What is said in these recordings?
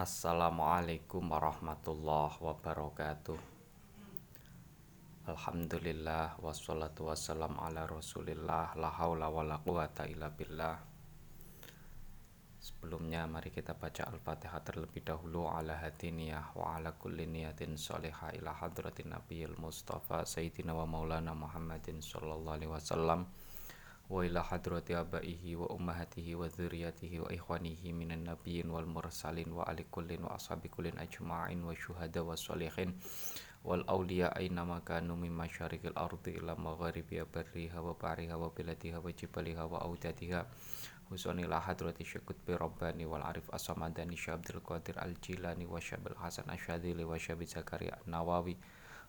Assalamualaikum warahmatullahi wabarakatuh. Alhamdulillah wassalatu wassalam ala rasulillah La hawla wa la quwata illa billah. Sebelumnya mari kita baca Al-Fatihah terlebih dahulu ala hati niyah wa ala kulli niyatin saliha ila hadratin nabiyil mustafa sayyidina wa maulana Muhammadin sallallahu alaihi wasallam wa ila hadrati abaihi wa ummahatihi wa dzurriyyatihi wa ikhwanihi minan nabiyyin wal mursalin wa ali kullin wa ashabi kullin ajma'in wa syuhada wa sholihin wal awliya aina makanu min masyarikil ardi ila magharibiha barriha wa bariha wa biladiha wa jibaliha wa audatiha husani la hadrati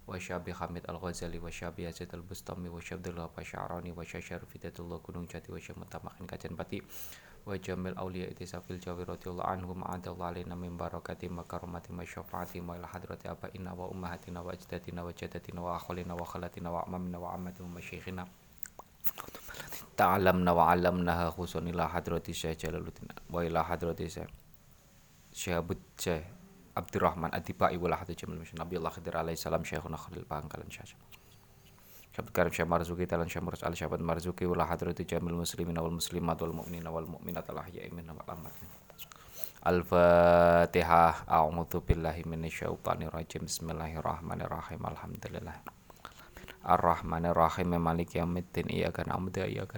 وشاب حميد الغزالي وشاب يزيد البستامي وشاب الله الشعراني وشاب شرف الله كنون جاتي وشاب متمخن كاتن باتي وجميع أولياء إتساف الجاوي رضي الله عنهم عند الله علينا من بركاتي مكرماتي مشفعاتي ما شفاعة إلى حضرة أبائنا وأمهاتنا وأجدادنا وجدتنا وأخوالنا وخالاتنا وأمامنا وعمتنا ومشيخنا تعلمنا وعلمناها خصوصا إلى حضرة الشيخ جلال الدين وإلى حضرة الشيخ شهاب الشيخ hadrati hadrati Abdurrahman Adibai wala hadu jamil misyan Nabi Allah Khidir alaihi salam Syekhuna Khalil Pangkalan Syekh Syabd Karim Syekh Marzuki Talan Syekh Murus Al Syabad Marzuki wala hadratu jamil muslimin wal muslimat wal mu'minin wal mu'minat al ahya'i min wal amat Al-Fatihah A'udzu billahi minasyaitonir rajim Bismillahirrahmanirrahim. Alhamdulillah. Ar-Rahmanir Rahim Maliki yaumiddin. Iyyaka na'budu wa iyyaka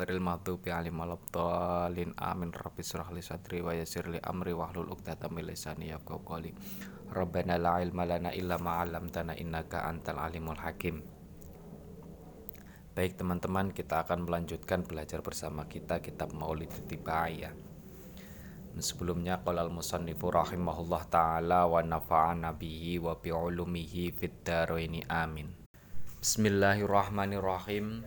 ghairil maghdubi alaihim waladdallin. Amin. Rabbi shrah li sadri wa yassir li amri wahlul 'uqdatam min lisani yafqahu qawli. Rabbana la ilma lana illa ma 'allamtana innaka antal alimul hakim. Baik teman-teman kita akan melanjutkan belajar bersama kita kitab Maulid Tibaiyah. Sebelumnya qala al-musannifu rahimahullah taala wa nafa'ana bihi wa bi ulumihi fid amin. Bismillahirrahmanirrahim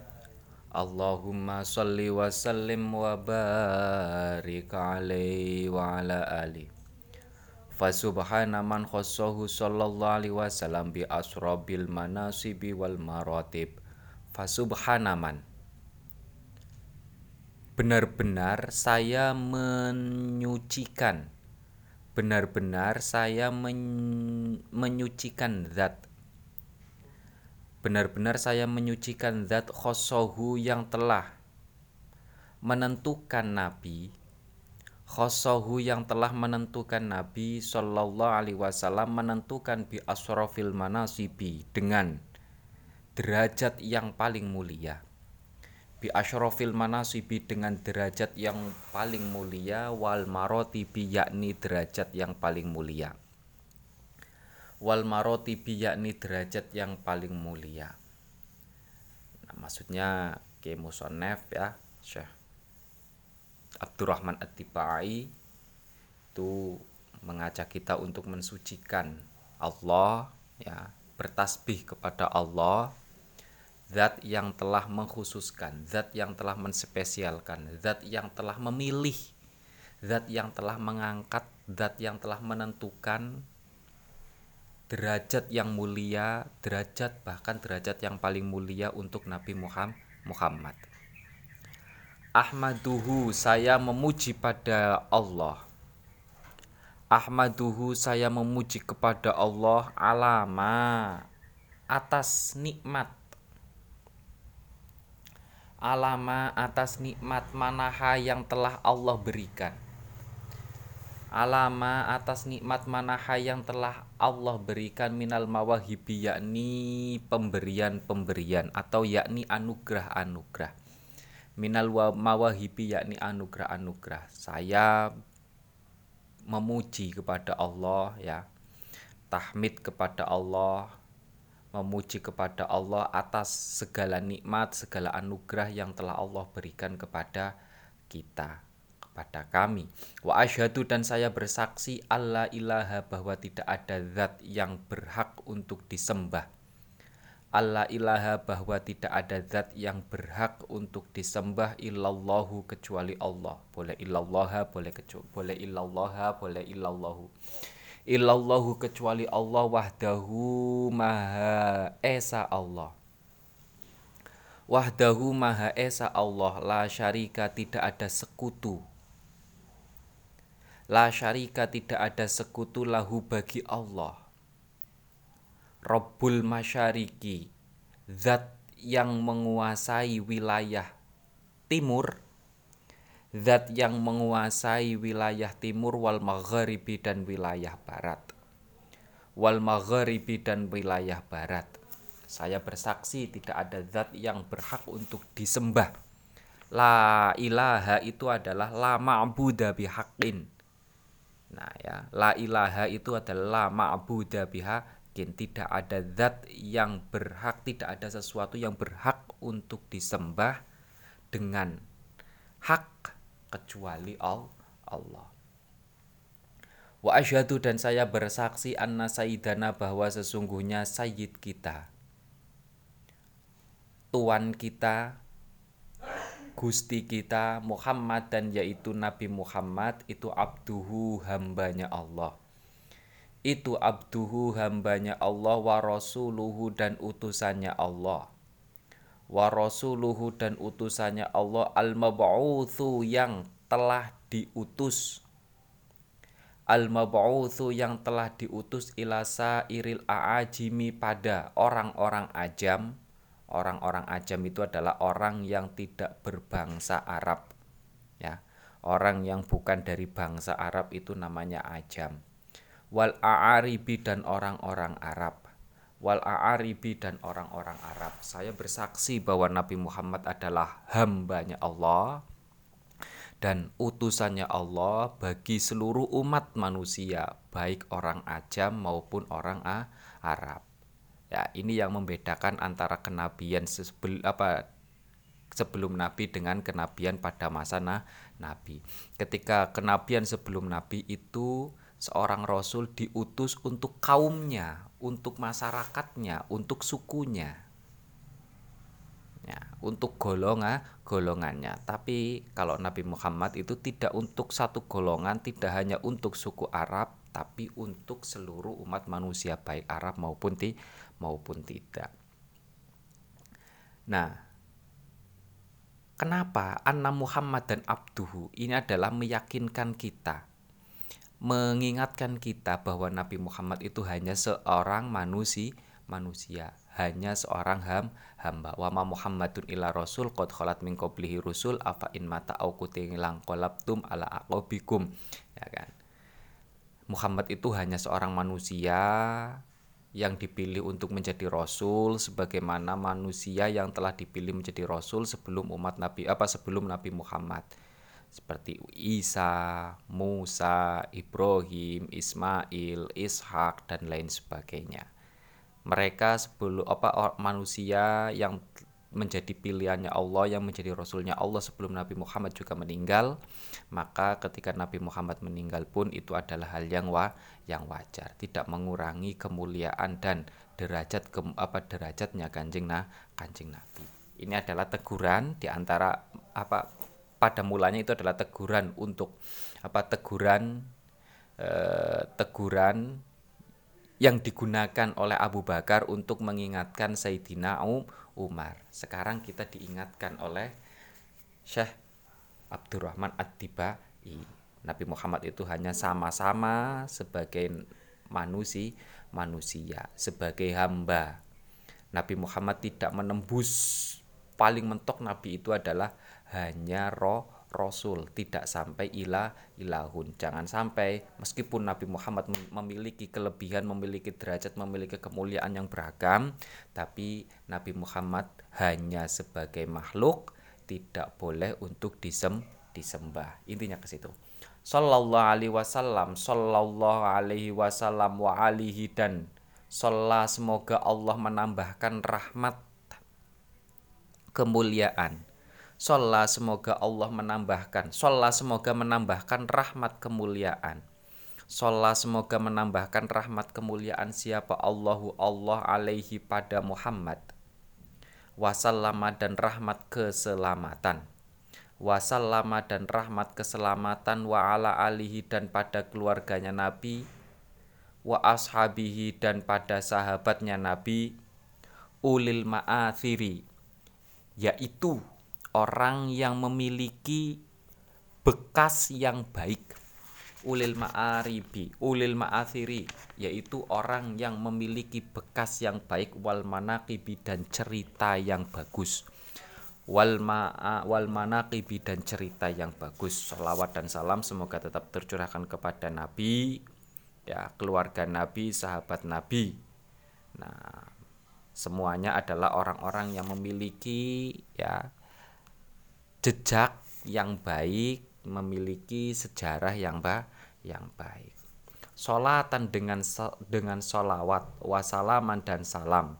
Allahumma salli wa sallim wa barik alaihi wa ala ali. Fasubhana man khossahu sallallahu alaihi wasallam bi asrabil manasibi wal maratib. Fasubhana man. Benar-benar saya menyucikan. Benar-benar saya men menyucikan zat Benar-benar saya menyucikan zat khosohu yang telah menentukan Nabi. Khosohu yang telah menentukan Nabi Shallallahu Alaihi Wasallam menentukan bi asrofil manasibi dengan derajat yang paling mulia. Bi asrofil manasibi dengan derajat yang paling mulia wal marotibi yakni derajat yang paling mulia wal marotibi yakni derajat yang paling mulia. Nah, maksudnya ke musonef ya Syekh Abdurrahman At-Tibai itu mengajak kita untuk mensucikan Allah ya bertasbih kepada Allah zat yang telah mengkhususkan zat yang telah menspesialkan zat yang telah memilih zat yang telah mengangkat zat yang telah menentukan derajat yang mulia, derajat bahkan derajat yang paling mulia untuk Nabi Muhammad. Ahmaduhu saya memuji pada Allah. Ahmaduhu saya memuji kepada Allah alama atas nikmat alama atas nikmat manaha yang telah Allah berikan alama atas nikmat manaha yang telah Allah berikan minal mawahibi yakni pemberian-pemberian atau yakni anugerah-anugerah. Minal mawahibi yakni anugerah-anugerah. Saya memuji kepada Allah ya. Tahmid kepada Allah memuji kepada Allah atas segala nikmat segala anugerah yang telah Allah berikan kepada kita pada kami. Wa asyhadu dan saya bersaksi Allah ilaha bahwa tidak ada zat yang berhak untuk disembah. Allah ilaha bahwa tidak ada zat yang berhak untuk disembah illallahu kecuali Allah. Boleh illallaha, boleh kecuali boleh illallaha, boleh illallahu. Illallahu kecuali Allah wahdahu maha esa Allah Wahdahu Maha Esa Allah la syarika tidak ada sekutu. La syarika tidak ada sekutu lahu bagi Allah. Rabbul masyariki Zat yang menguasai wilayah timur Zat yang menguasai wilayah timur wal magharibi dan wilayah barat Wal magharibi dan wilayah barat saya bersaksi tidak ada zat yang berhak untuk disembah. La ilaha itu adalah la ma'buda bihaqin. Nah ya, la ilaha itu adalah la ma'buda bihaqin. Tidak ada zat yang berhak, tidak ada sesuatu yang berhak untuk disembah dengan hak kecuali Allah. Wa asyhadu dan saya bersaksi anna sayyidana bahwa sesungguhnya sayyid kita Tuan kita Gusti kita Muhammad dan yaitu Nabi Muhammad itu abduhu hambanya Allah. Itu abduhu hambanya Allah wa rasuluhu dan utusannya Allah. Wa rasuluhu dan utusannya Allah al mab'utsu yang telah diutus. Al mab'utsu yang telah diutus ilasa iril aajimi pada orang-orang ajam orang-orang ajam itu adalah orang yang tidak berbangsa Arab ya. Orang yang bukan dari bangsa Arab itu namanya ajam. Wal aaribi dan orang-orang Arab. Wal aaribi dan orang-orang Arab. Saya bersaksi bahwa Nabi Muhammad adalah hambanya Allah dan utusannya Allah bagi seluruh umat manusia baik orang ajam maupun orang Arab Ya, ini yang membedakan antara kenabian sebelum apa sebelum nabi dengan kenabian pada masa nah, nabi. Ketika kenabian sebelum nabi itu seorang rasul diutus untuk kaumnya, untuk masyarakatnya, untuk sukunya. Ya, untuk golongan golongannya. Tapi kalau Nabi Muhammad itu tidak untuk satu golongan, tidak hanya untuk suku Arab, tapi untuk seluruh umat manusia baik Arab maupun ti maupun tidak. Nah, kenapa Anna Muhammad dan Abduhu ini adalah meyakinkan kita, mengingatkan kita bahwa Nabi Muhammad itu hanya seorang manusia, manusia, hanya seorang ham, hamba. Wa ma Muhammadun illa rasul qad khalat min qablihi rusul afa in mata au kutilang qalabtum ala aqabikum. Ya kan? Muhammad itu hanya seorang manusia yang dipilih untuk menjadi rasul sebagaimana manusia yang telah dipilih menjadi rasul sebelum umat Nabi apa sebelum Nabi Muhammad seperti Isa, Musa, Ibrahim, Ismail, Ishak dan lain sebagainya. Mereka sebelum apa manusia yang menjadi pilihannya Allah yang menjadi rasulnya Allah sebelum Nabi Muhammad juga meninggal maka ketika Nabi Muhammad meninggal pun itu adalah hal yang wa yang wajar. Tidak mengurangi kemuliaan dan derajat ke, apa derajatnya kanjeng nah kanjeng Nabi. Ini adalah teguran di antara apa pada mulanya itu adalah teguran untuk apa teguran eh, teguran yang digunakan oleh Abu Bakar untuk mengingatkan Sayyidina Umar. Sekarang kita diingatkan oleh Syekh Abdurrahman Ad-Dibai. Nabi Muhammad itu hanya sama-sama sebagai manusia, manusia, sebagai hamba. Nabi Muhammad tidak menembus paling mentok nabi itu adalah hanya roh rasul tidak sampai ilah ilahun. Jangan sampai meskipun Nabi Muhammad memiliki kelebihan memiliki derajat memiliki kemuliaan yang beragam tapi Nabi Muhammad hanya sebagai makhluk tidak boleh untuk disem disembah. Intinya ke situ. Sallallahu alaihi wasallam Sallallahu alaihi wasallam wa alihi dan Salat semoga Allah menambahkan rahmat kemuliaan Sholat semoga Allah menambahkan. Sholat semoga menambahkan rahmat kemuliaan. Sholat semoga menambahkan rahmat kemuliaan siapa Allahu Allah alaihi pada Muhammad. Wasallama dan rahmat keselamatan. Wasallama dan rahmat keselamatan wa ala alihi dan pada keluarganya Nabi. Wa ashabihi dan pada sahabatnya Nabi. Ulil ma'athiri yaitu orang yang memiliki bekas yang baik. Ulil ma'aribi ulil ma'athiri yaitu orang yang memiliki bekas yang baik wal manaqibi dan cerita yang bagus. Wal ma'a wal manaqibi dan cerita yang bagus. Salawat dan salam semoga tetap tercurahkan kepada nabi ya keluarga nabi sahabat nabi. Nah semuanya adalah orang-orang yang memiliki ya jejak yang baik memiliki sejarah yang ba yang baik. Solatan dengan dengan solawat, wasalaman dan salam.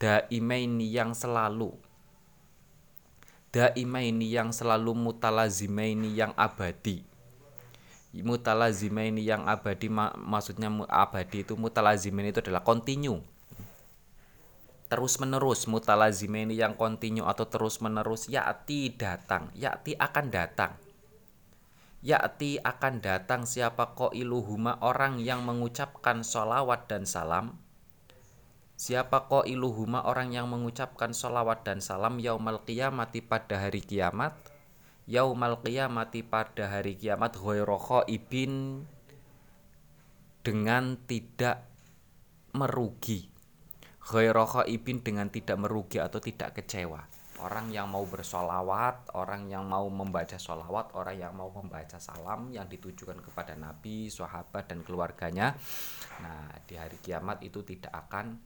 Daimaini yang selalu. Daimaini yang selalu mutalazimaini yang abadi. Mutalazimaini yang abadi mak maksudnya abadi itu mutalazimaini itu adalah continue terus menerus mutalazimaini yang continue atau terus menerus yakti datang yakti akan datang. Yakti akan datang siapa ko iluhuma orang yang mengucapkan sholawat dan salam? Siapa ko iluhuma orang yang mengucapkan sholawat dan salam yaumal qiyamati pada hari kiamat? Yaumal qiyamati pada hari kiamat ghairokho ibin dengan tidak merugi Ghairokho ibin dengan tidak merugi atau tidak kecewa orang yang mau bersolawat, orang yang mau membaca solawat, orang yang mau membaca salam yang ditujukan kepada Nabi, sahabat dan keluarganya. Nah, di hari kiamat itu tidak akan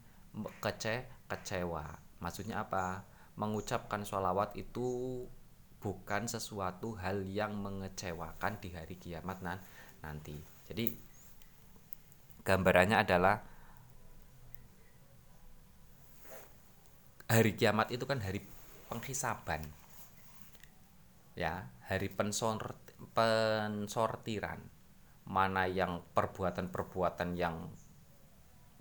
kece kecewa. Maksudnya apa? Mengucapkan solawat itu bukan sesuatu hal yang mengecewakan di hari kiamat nanti. Jadi gambarannya adalah hari kiamat itu kan hari penghisaban ya hari pensor, pensortiran mana yang perbuatan-perbuatan yang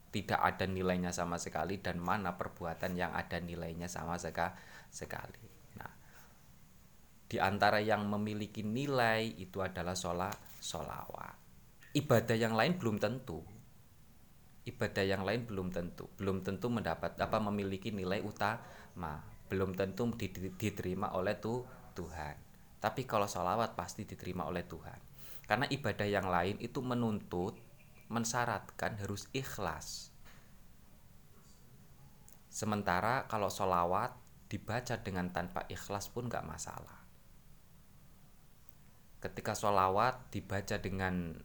tidak ada nilainya sama sekali dan mana perbuatan yang ada nilainya sama seka, sekali. Nah, di antara yang memiliki nilai itu adalah sholat, sholawat. Ibadah yang lain belum tentu. Ibadah yang lain belum tentu, belum tentu mendapat apa memiliki nilai utama belum tentu diterima oleh tuh Tuhan. Tapi kalau sholawat pasti diterima oleh Tuhan. Karena ibadah yang lain itu menuntut, mensyaratkan harus ikhlas. Sementara kalau sholawat dibaca dengan tanpa ikhlas pun gak masalah. Ketika sholawat dibaca dengan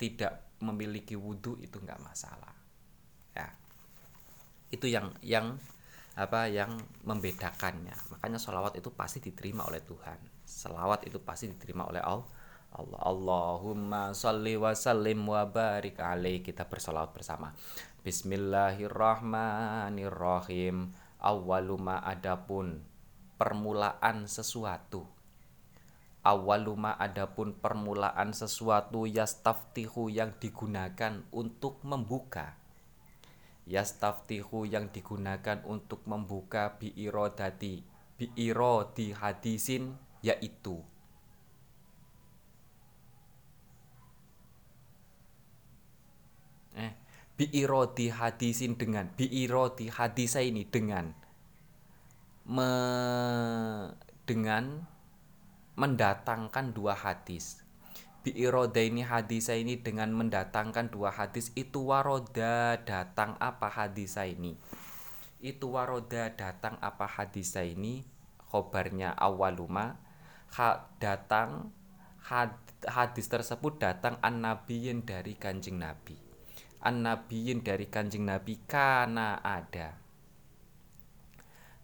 tidak memiliki wudhu itu nggak masalah. Ya, itu yang yang apa yang membedakannya. Makanya sholawat itu pasti diterima oleh Tuhan. Sholawat itu pasti diterima oleh Allah Allah. Allahumma salli wa sallim wa barik alaih. Kita bersolawat bersama. Bismillahirrahmanirrahim. Awaluma adapun. Permulaan sesuatu awaluma adapun permulaan sesuatu yastaftihu yang digunakan untuk membuka. Yastaftihu yang digunakan untuk membuka biirodati biirodi hadisin yaitu eh biirodi hadisin dengan biirodi hadisa ini dengan me, dengan mendatangkan dua hadis. Biiroda ini hadisa ini dengan mendatangkan dua hadis itu waroda datang apa hadisa ini? Itu waroda datang apa hadisa ini? Khobarnya awaluma ha, datang had, hadis tersebut datang an dari kanjeng nabi. An dari kanjeng nabi karena ada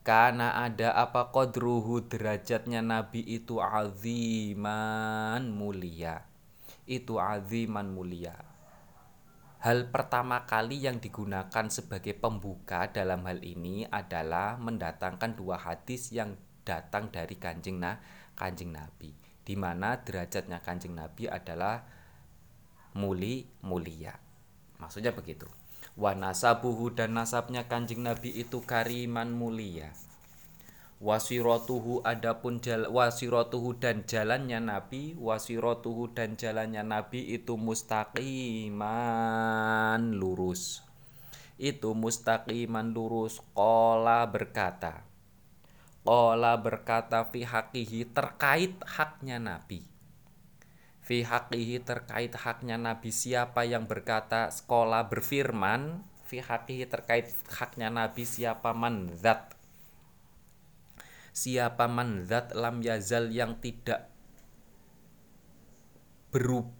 karena ada apa kodruhu derajatnya Nabi itu aziman mulia. Itu aziman mulia. Hal pertama kali yang digunakan sebagai pembuka dalam hal ini adalah mendatangkan dua hadis yang datang dari kanjeng, na, kanjeng Nabi di mana derajatnya kanjeng Nabi adalah muli mulia Maksudnya begitu wa nasabuhu dan nasabnya kanjeng nabi itu kariman mulia. Wasiratuhu adapun jal wasiratuhu dan jalannya nabi wasiratuhu dan jalannya nabi itu mustaqiman lurus. Itu mustaqiman lurus kola berkata. Kola berkata fi hakihi terkait haknya Nabi Fi hakihi terkait haknya Nabi Siapa yang berkata sekolah berfirman Fi hakihi terkait haknya Nabi Siapa man zat? Siapa man zat lam yazal yang tidak berubah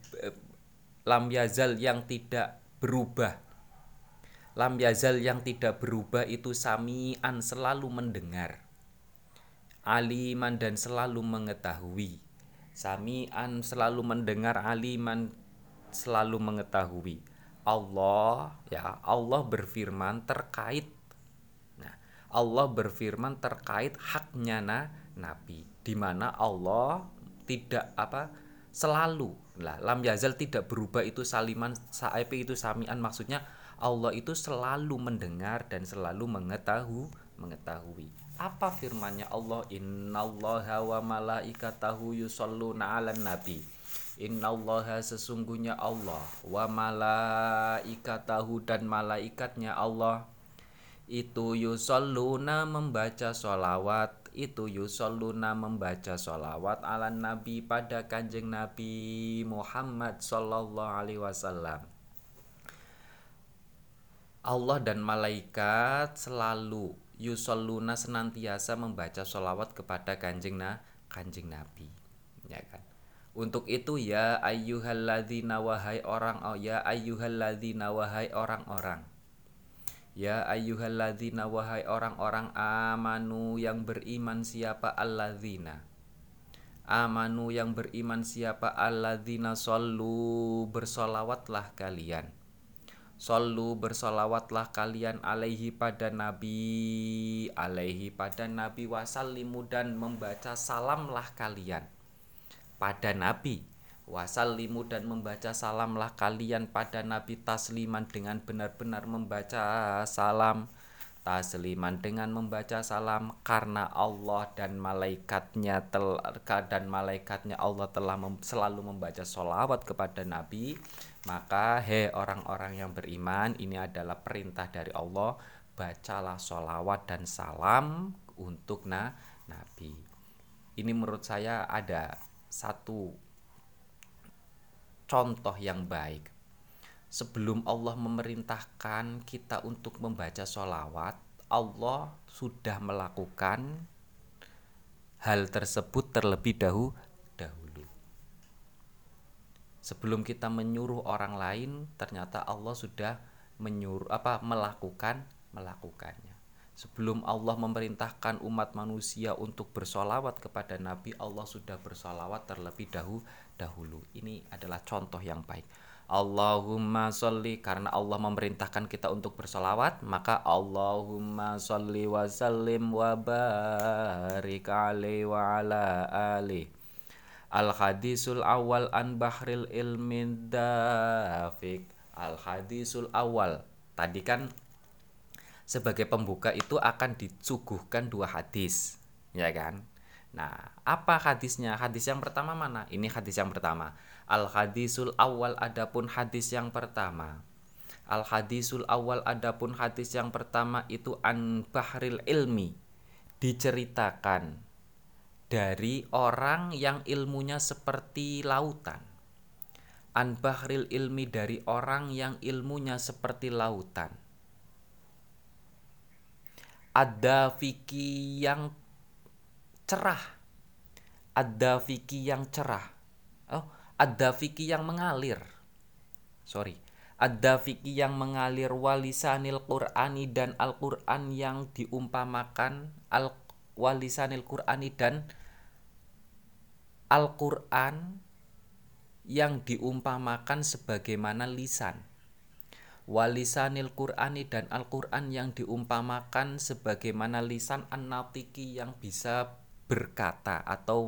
lam yazal yang tidak berubah? Lam yazal yang tidak berubah itu samian selalu mendengar aliman dan selalu mengetahui samian selalu mendengar aliman selalu mengetahui. Allah ya Allah berfirman terkait. Nah Allah berfirman terkait haknya na, nabi. Di mana Allah tidak apa selalu. Lah lam yazal tidak berubah itu saliman saip itu samian. Maksudnya Allah itu selalu mendengar dan selalu mengetahui mengetahui apa firmannya Allah? Innallaha wa malaikatahu yusalluna 'alan nabi. Innallaha sesungguhnya Allah. Wa malaikatahu dan malaikatnya Allah. Itu yusalluna membaca sholawat. Itu yusalluna membaca sholawat ala nabi pada kanjeng nabi Muhammad sallallahu alaihi wasallam. Allah dan malaikat selalu yusalluna senantiasa membaca sholawat kepada kanjeng na kanjeng nabi. Ya kan? Untuk itu ya ayyuhalladzina wahai orang oh ya ayyuhalladzina wahai orang-orang. Ya ayyuhalladzina wahai orang-orang amanu yang beriman siapa alladzina? Amanu yang beriman siapa alladzina sallu bersolawatlah kalian Sallu bersolawatlah kalian alaihi pada Nabi Alaihi pada Nabi wasallimu dan membaca salamlah kalian Pada Nabi. Wasallimu dan membaca salamlah kalian pada Nabi tasliman dengan benar-benar membaca salam tasliman dengan membaca salam karena Allah dan malaikatnya tel dan malaikatnya Allah telah mem, selalu membaca solawat kepada Nabi maka he orang-orang yang beriman ini adalah perintah dari Allah bacalah solawat dan salam untuk na Nabi ini menurut saya ada satu contoh yang baik. Sebelum Allah memerintahkan kita untuk membaca sholawat, Allah sudah melakukan hal tersebut terlebih dahulu. Sebelum kita menyuruh orang lain, ternyata Allah sudah menyuruh apa melakukan melakukannya. Sebelum Allah memerintahkan umat manusia untuk bersolawat kepada Nabi, Allah sudah bersolawat terlebih dahulu. dahulu. Ini adalah contoh yang baik. Allahumma sholli karena Allah memerintahkan kita untuk bersolawat maka Allahumma sholli wa sallim wa barik alaihi wa ala ali Al hadisul awal an bahril ilmin dafik Al hadisul awal Tadi kan sebagai pembuka itu akan disuguhkan dua hadis, ya kan? Nah, apa hadisnya? Hadis yang pertama mana? Ini hadis yang pertama. Al hadisul awal adapun hadis yang pertama. Al hadisul awal adapun hadis yang pertama itu an bahril ilmi diceritakan dari orang yang ilmunya seperti lautan. An bahril ilmi dari orang yang ilmunya seperti lautan. Ada fikih yang cerah. Ada fikih yang cerah. Oh ada fikih yang mengalir. Sorry. Ada fikih yang mengalir walisanil qur'ani dan al-qur'an yang diumpamakan al walisanil qur'ani dan al-qur'an yang diumpamakan sebagaimana lisan walisanil Qur'ani dan Al-Qur'an yang diumpamakan sebagaimana lisan an-natiki yang bisa berkata atau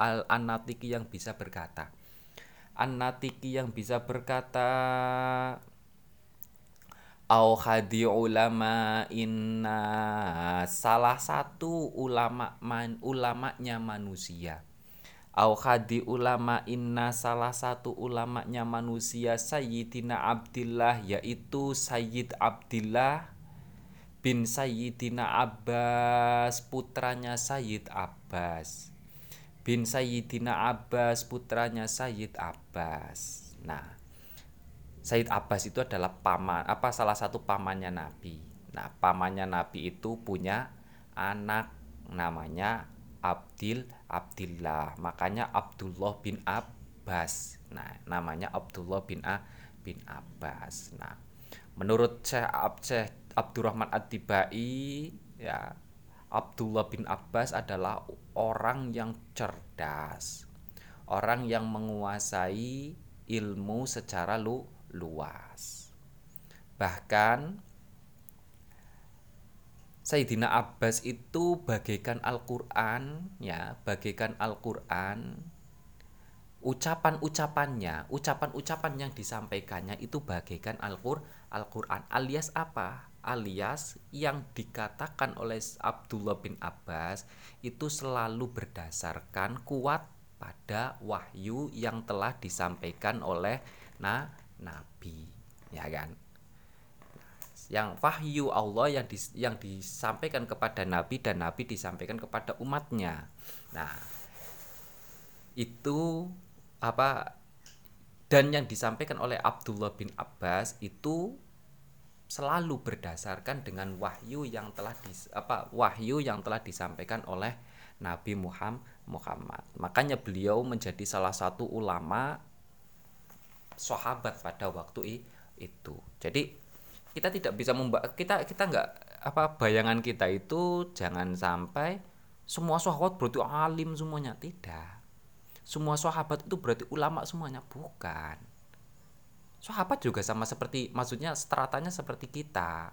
al-anatiki yang bisa berkata. An-natiki yang bisa berkata au hadi ulama inna. Salah satu ulama man, ulamanya manusia. Au khadi ulama inna salah satu ulamanya manusia Sayyidina Abdillah yaitu Sayyid Abdillah bin Sayyidina Abbas putranya Sayyid Abbas. Bin Sayyidina Abbas putranya Sayyid Abbas. Nah Sayyid Abbas itu adalah paman apa salah satu pamannya Nabi. Nah pamannya Nabi itu punya anak namanya Abdil Abdillah makanya Abdullah bin Abbas. Nah namanya Abdullah bin A bin Abbas. Nah menurut Syekh Syekh Abdurrahman At-Tibai ya Abdullah bin Abbas adalah orang yang cerdas orang yang menguasai ilmu secara lu luas bahkan Sayyidina Abbas itu bagaikan Al-Qur'an ya, bagaikan Al-Qur'an. Ucapan-ucapannya, ucapan-ucapan yang disampaikannya itu bagaikan Al-Qur'an alias apa? Alias yang dikatakan oleh Abdullah bin Abbas itu selalu berdasarkan kuat pada wahyu yang telah disampaikan oleh nah, nabi, ya kan? yang wahyu Allah yang dis, yang disampaikan kepada Nabi dan Nabi disampaikan kepada umatnya. Nah, itu apa dan yang disampaikan oleh Abdullah bin Abbas itu selalu berdasarkan dengan wahyu yang telah dis, apa wahyu yang telah disampaikan oleh Nabi Muhammad. Makanya beliau menjadi salah satu ulama sahabat pada waktu itu. Jadi kita tidak bisa membak kita kita nggak apa bayangan kita itu jangan sampai semua sahabat berarti alim semuanya. Tidak. Semua sahabat itu berarti ulama semuanya. Bukan. Sahabat juga sama seperti maksudnya stratanya seperti kita.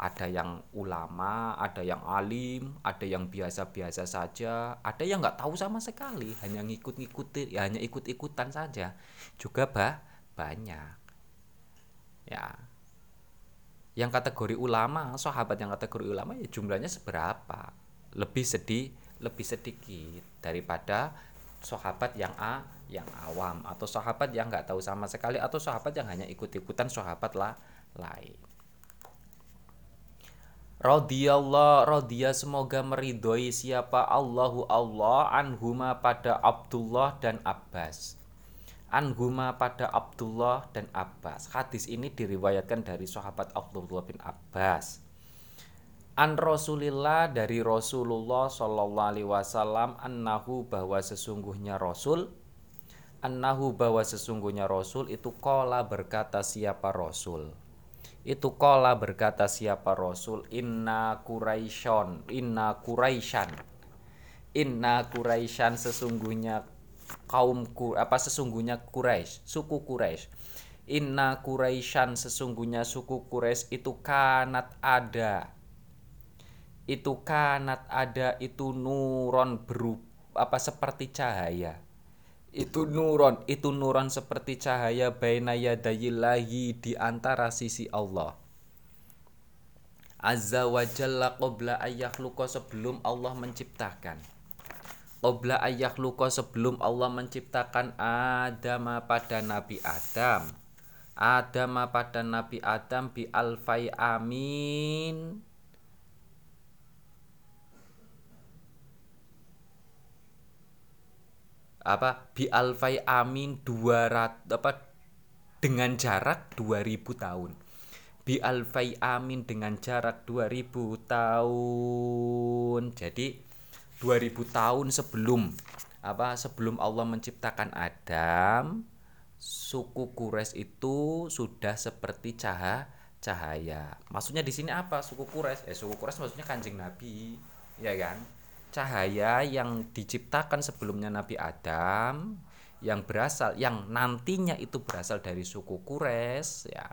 Ada yang ulama ada yang alim ada yang biasa-biasa saja. Ada yang nggak tahu sama sekali. Hanya ngikut-ngikutin ya hanya ikut-ikutan saja. Juga bah banyak. Ya. Yang kategori ulama sahabat yang kategori ulama ya jumlahnya seberapa? Lebih sedih lebih sedikit daripada sahabat yang A yang awam atau sahabat yang nggak tahu sama sekali atau sahabat yang hanya ikut-ikutan sahabat lah lain. Radiyallah radhiya semoga meridhoi siapa? Allahu Allah anhuma pada Abdullah dan Abbas Anhuma pada Abdullah dan Abbas. Hadis ini diriwayatkan dari sahabat Abdullah bin Abbas. An Rasulillah dari Rasulullah Shallallahu Alaihi Wasallam annahu bahwa sesungguhnya Rasul annahu bahwa sesungguhnya Rasul itu kola berkata siapa Rasul itu kola berkata siapa Rasul inna Quraisyon inna Quraisyan inna Quraisyan sesungguhnya kaumku apa sesungguhnya Quraisy, suku Quraisy. Inna Quraisyan sesungguhnya suku Quraisy itu kanat ada. Itu kanat ada itu nuron berup apa seperti cahaya. Itu nuron, itu nuron seperti cahaya baina yadayillahi di antara sisi Allah. Azza wa jalla qabla ayyakhluqa sebelum Allah menciptakan Qobla luko sebelum Allah menciptakan Adam pada Nabi Adam. Adam pada Nabi Adam bi alfai amin. Apa? Bi alfai amin 200 apa? Dengan jarak 2000 tahun. Bi alfai amin dengan jarak 2000 tahun. Jadi 2000 tahun sebelum apa sebelum Allah menciptakan Adam suku Quraisy itu sudah seperti cahaya cahaya. Maksudnya di sini apa? Suku Quraisy? Eh suku Quraisy maksudnya kanjeng Nabi ya kan? Cahaya yang diciptakan sebelumnya Nabi Adam yang berasal yang nantinya itu berasal dari suku Quraisy ya.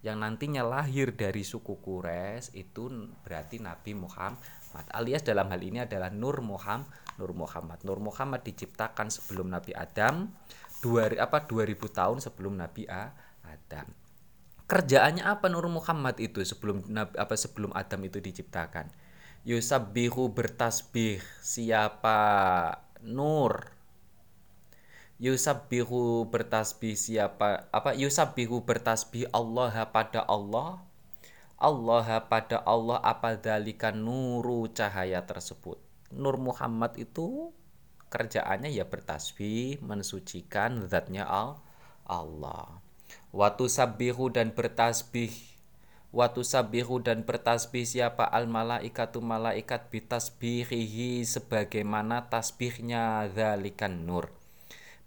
Yang nantinya lahir dari suku Quraisy itu berarti Nabi Muhammad Muhammad. Alias dalam hal ini adalah Nur Muhammad Nur Muhammad. Nur Muhammad diciptakan sebelum Nabi Adam dua apa 2000 tahun sebelum Nabi Adam. Kerjaannya apa Nur Muhammad itu sebelum apa sebelum Adam itu diciptakan? Yusabbihu bertasbih. Siapa? Nur. Yusabbihu bertasbih siapa? Apa? Yusabbihu bertasbih Allah pada Allah Allah pada Allah apa dalikan nuru cahaya tersebut. Nur Muhammad itu kerjaannya ya bertasbih, mensucikan zatnya Allah. Watu sabihu dan bertasbih Watu sabihu dan bertasbih siapa al malaikatu malaikat bitasbihihi sebagaimana tasbihnya zalikan nur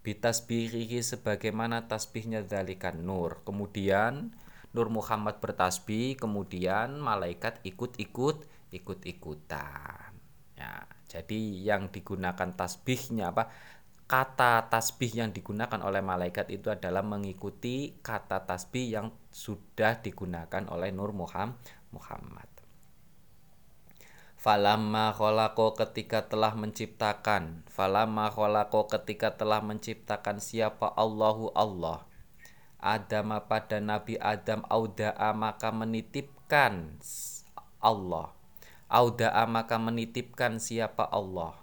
bitasbihihi sebagaimana tasbihnya zalikan nur kemudian Nur Muhammad bertasbih, kemudian malaikat ikut-ikut ikut-ikutan. Ya, jadi yang digunakan tasbihnya apa? Kata tasbih yang digunakan oleh malaikat itu adalah mengikuti kata tasbih yang sudah digunakan oleh Nur Muhammad. Falamma kholako ketika telah menciptakan Falamma kholako ketika telah menciptakan siapa Allahu Allah Adam pada Nabi Adam auda'a maka menitipkan Allah. Auda'a maka menitipkan siapa Allah?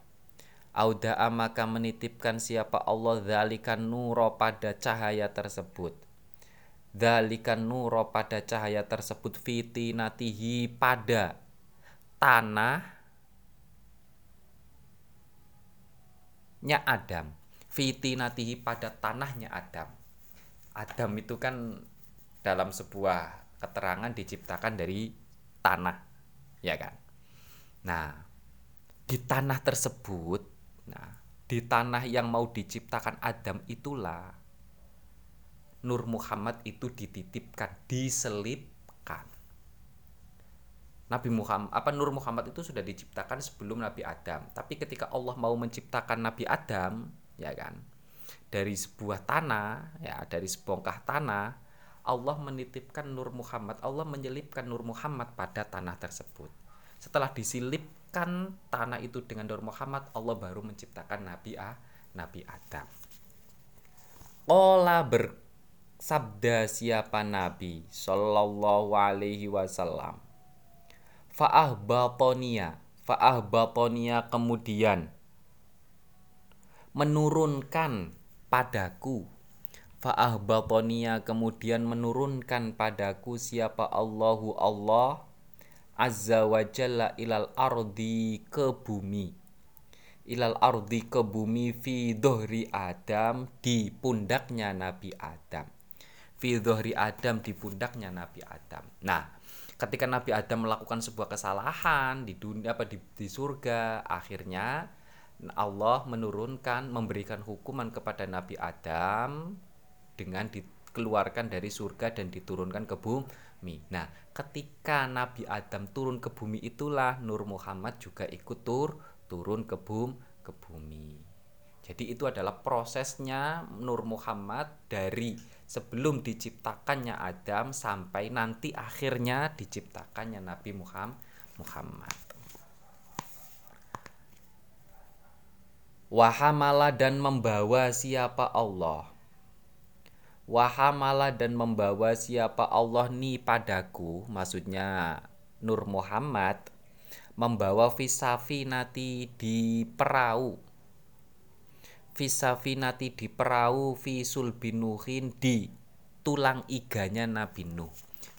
Auda'a maka menitipkan siapa Allah? Zalikan nuro pada cahaya tersebut. Zalikan nuro pada cahaya tersebut fitinatihi pada tanah nya Adam. Fitinatihi pada tanahnya Adam Adam itu kan dalam sebuah keterangan diciptakan dari tanah, ya kan? Nah, di tanah tersebut, nah, di tanah yang mau diciptakan Adam itulah Nur Muhammad itu dititipkan, diselipkan. Nabi Muhammad apa Nur Muhammad itu sudah diciptakan sebelum Nabi Adam. Tapi ketika Allah mau menciptakan Nabi Adam, ya kan? Dari sebuah tanah ya dari sebongkah tanah Allah menitipkan Nur Muhammad Allah menyelipkan Nur Muhammad pada tanah tersebut. Setelah disilipkan tanah itu dengan Nur Muhammad Allah baru menciptakan Nabi A Nabi Adam. Ola bersabda siapa Nabi Sallallahu alaihi wasallam? Fa'ah batonia Fa'ah batonia kemudian menurunkan padaku. Fa'ahbatonia kemudian menurunkan padaku siapa Allahu Allah Azza wa Jalla ilal ardi ke bumi. Ilal ardi ke bumi fi dohri Adam di pundaknya Nabi Adam. Fi dohri Adam di pundaknya Nabi Adam. Nah ketika Nabi Adam melakukan sebuah kesalahan di dunia apa di, di surga akhirnya Allah menurunkan memberikan hukuman kepada Nabi Adam dengan dikeluarkan dari surga dan diturunkan ke bumi. Nah, ketika Nabi Adam turun ke bumi itulah Nur Muhammad juga ikut tur turun ke bum ke bumi. Jadi itu adalah prosesnya Nur Muhammad dari sebelum diciptakannya Adam sampai nanti akhirnya diciptakannya Nabi Muhammad. Wahamala dan membawa siapa Allah? Wahamala dan membawa siapa Allah ni padaku? Maksudnya Nur Muhammad Membawa fisafinati di perahu. Fisafinati di perahu Fisul binuhin di tulang iganya Nabi Nuh.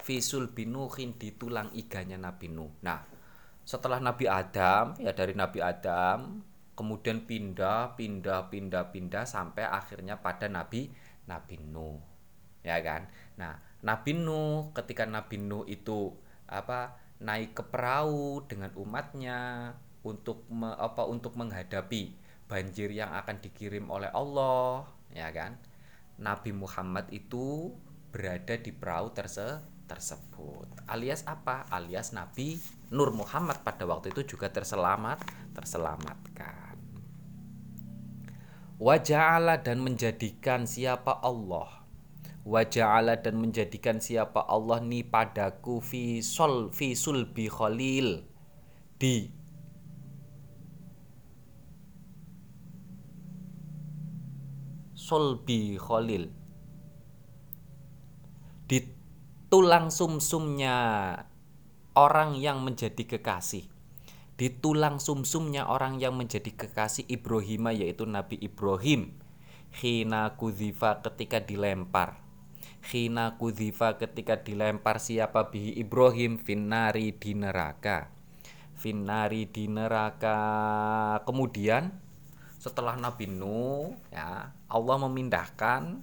Fisul binuhin di tulang iganya Nabi Nuh. Nah setelah Nabi Adam ya dari Nabi Adam kemudian pindah pindah pindah pindah sampai akhirnya pada Nabi Nabi Nuh. Ya kan? Nah Nabi Nuh ketika Nabi Nuh itu apa naik ke perahu dengan umatnya untuk me, apa untuk menghadapi banjir yang akan dikirim oleh Allah ya kan? Nabi Muhammad itu berada di perahu terse tersebut. Alias apa? Alias Nabi Nur Muhammad pada waktu itu juga terselamat terselamatkan Waja'ala dan menjadikan siapa Allah. Waja'ala dan menjadikan siapa Allah ni padaku fi sol fi sulbi khalil. Di solbi khalil. Di tulang sumsumnya orang yang menjadi kekasih di tulang sumsumnya orang yang menjadi kekasih Ibrahim yaitu Nabi Ibrahim. Hina kuzifa ketika dilempar. Khina kudhifa ketika dilempar siapa bihi Ibrahim? Finari di neraka. Finari di neraka. Kemudian setelah Nabi Nuh ya Allah memindahkan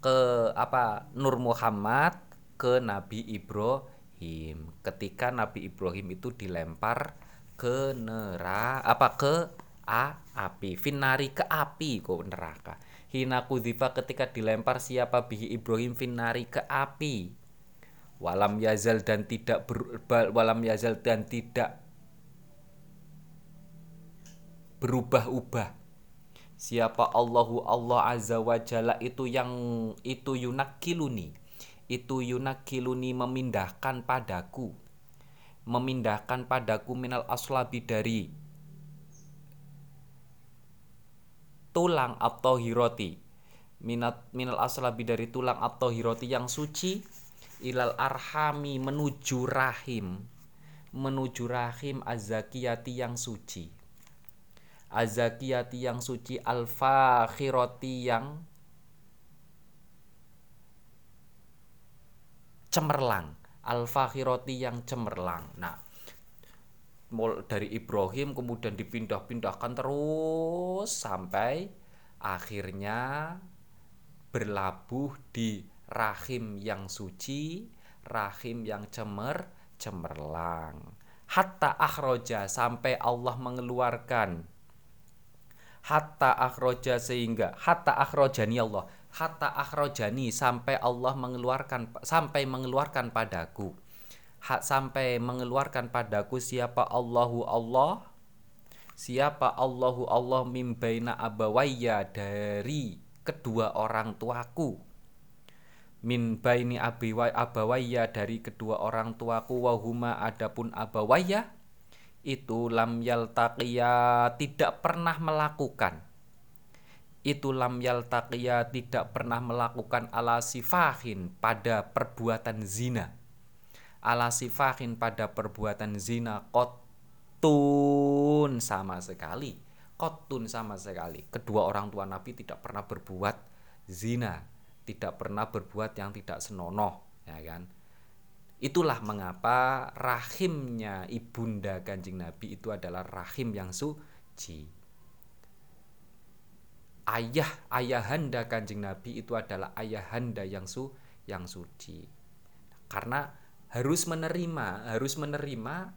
ke apa Nur Muhammad ke Nabi Ibrahim. Ketika Nabi Ibrahim itu dilempar ke neraka apa ke a api. Finari ke api kok neraka. Hina kudzifa ketika dilempar siapa bihi Ibrahim finari ke api. Walam yazal dan tidak ber, walam yazal dan tidak berubah-ubah. Siapa Allahu Allah azza wa itu yang itu yunakiluni. Itu yunakiluni memindahkan padaku memindahkan padaku minal aslabi dari tulang atau hiroti minat minal aslabi dari tulang atau hiroti yang suci ilal arhami menuju rahim. Menuju rahim azakiyati yang suci. Azakiyati yang suci alfa khiroti yang cemerlang alfa khiroti yang cemerlang nah dari Ibrahim kemudian dipindah-pindahkan terus sampai akhirnya berlabuh di rahim yang suci, rahim yang cemer, cemerlang. Hatta akhroja sampai Allah mengeluarkan hatta akhroja sehingga hatta akhrojani Allah hatta akhrojani sampai Allah mengeluarkan sampai mengeluarkan padaku. Hak sampai mengeluarkan padaku siapa Allahu Allah siapa Allahu Allah mimbaina abawaya dari kedua orang tuaku. Min baini abawaya dari kedua orang tuaku wahuma adapun abawaya itu lam yaltaqiya tidak pernah melakukan itu lam yaltaqiya tidak pernah melakukan ala sifahin pada perbuatan zina. Ala sifahin pada perbuatan zina kotun sama sekali. Kotun sama sekali. Kedua orang tua Nabi tidak pernah berbuat zina. Tidak pernah berbuat yang tidak senonoh ya kan? Itulah mengapa rahimnya ibunda kanjeng Nabi itu adalah rahim yang suci ayah ayahanda kanjeng Nabi itu adalah ayahanda yang su yang suci. Karena harus menerima harus menerima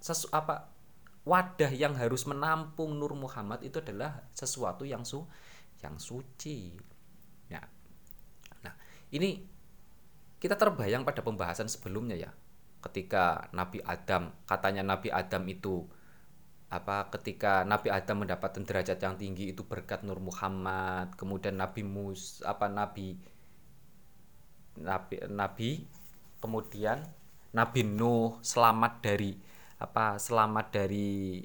sesu apa wadah yang harus menampung Nur Muhammad itu adalah sesuatu yang su yang suci. Ya. Nah ini kita terbayang pada pembahasan sebelumnya ya. Ketika Nabi Adam katanya Nabi Adam itu apa ketika Nabi Adam mendapatkan derajat yang tinggi itu berkat Nur Muhammad kemudian Nabi Mus apa Nabi Nabi Nabi kemudian Nabi Nuh selamat dari apa selamat dari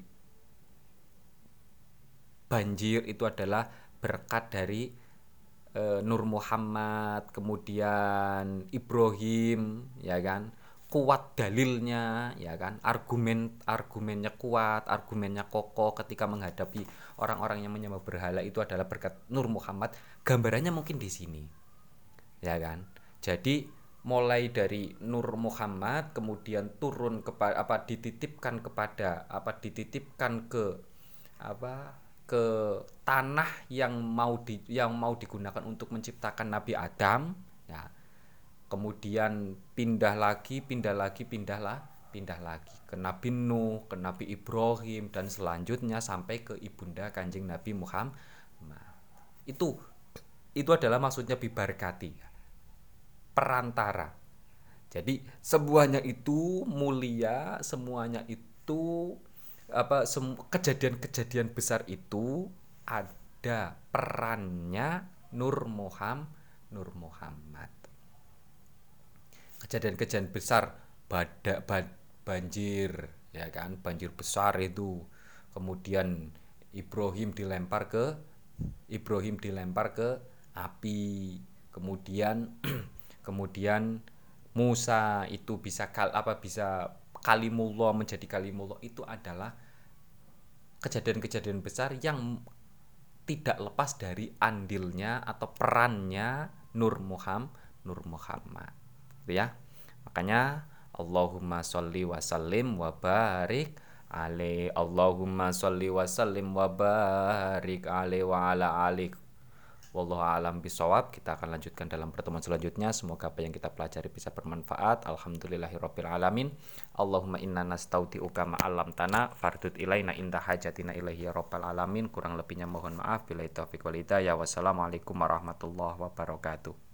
banjir itu adalah berkat dari e, Nur Muhammad kemudian Ibrahim ya kan kuat dalilnya ya kan? Argumen argumennya kuat argumennya kokoh ketika menghadapi orang-orang yang menyembah berhala itu adalah berkat Nur Muhammad. Gambarannya mungkin di sini ya kan? Jadi mulai dari Nur Muhammad kemudian turun kepada apa dititipkan kepada apa dititipkan ke apa ke tanah yang mau di yang mau digunakan untuk menciptakan Nabi Adam kemudian pindah lagi pindah lagi pindahlah pindah lagi ke Nabi Nuh ke Nabi Ibrahim dan selanjutnya sampai ke ibunda kanjeng Nabi Muhammad itu itu adalah maksudnya bibarkati perantara. Jadi semuanya itu mulia, semuanya itu apa kejadian-kejadian besar itu ada perannya Nur Muhammad Nur Muhammad. Kejadian-kejadian besar badak bad, banjir ya kan? Banjir besar itu. Kemudian Ibrahim dilempar ke Ibrahim dilempar ke api. Kemudian kemudian Musa itu bisa kal apa bisa kalimullah menjadi kalimullah itu adalah kejadian-kejadian besar yang tidak lepas dari andilnya atau perannya Nur Muhammad Nur Muhammad gitu ya makanya Allahumma sholli wa sallim wa barik alaih Allahumma sholli wa sallim wa barik alaih wa ala alik Wallahu alam bisawab. Kita akan lanjutkan dalam pertemuan selanjutnya. Semoga apa yang kita pelajari bisa bermanfaat. Alhamdulillahirabbil alamin. Allahumma inna nastaudiuka ma'alam tanah fardut ilaina indah hajatina ilaihi ya rabbal alamin. Kurang lebihnya mohon maaf. Bila taufiq wal hidayah. Wassalamualaikum warahmatullahi wabarakatuh.